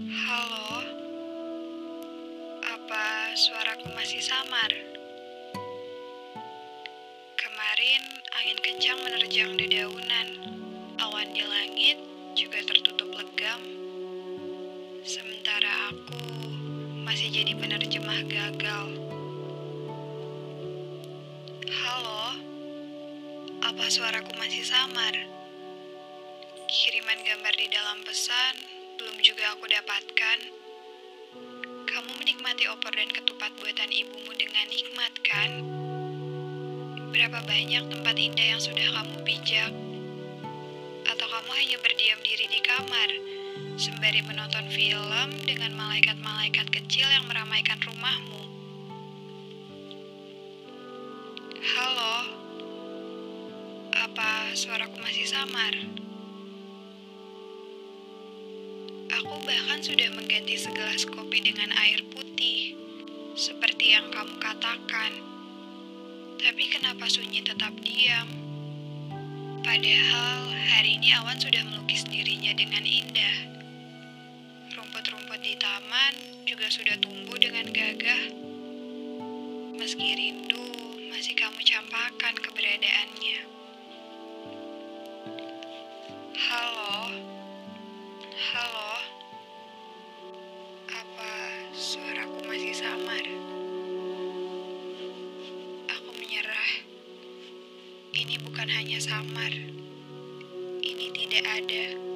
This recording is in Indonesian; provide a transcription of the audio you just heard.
Halo, apa suaraku masih samar? Kemarin angin kencang menerjang dedaunan, awan di langit juga tertutup legam. Sementara aku masih jadi penerjemah gagal. Halo, apa suaraku masih samar? Kiriman gambar di dalam pesan belum juga aku dapatkan. Kamu menikmati opor dan ketupat buatan ibumu dengan nikmat, kan? Berapa banyak tempat indah yang sudah kamu pijak? Atau kamu hanya berdiam diri di kamar, sembari menonton film dengan malaikat-malaikat kecil yang meramaikan rumahmu? Halo, apa suaraku masih samar? Aku bahkan sudah mengganti segelas kopi dengan air putih, seperti yang kamu katakan. Tapi kenapa sunyi tetap diam? Padahal hari ini awan sudah melukis dirinya dengan indah. Rumput-rumput di taman juga sudah tumbuh dengan gagah. Meski rindu, masih kamu campakkan keberadaannya. Bukan hanya samar, ini tidak ada.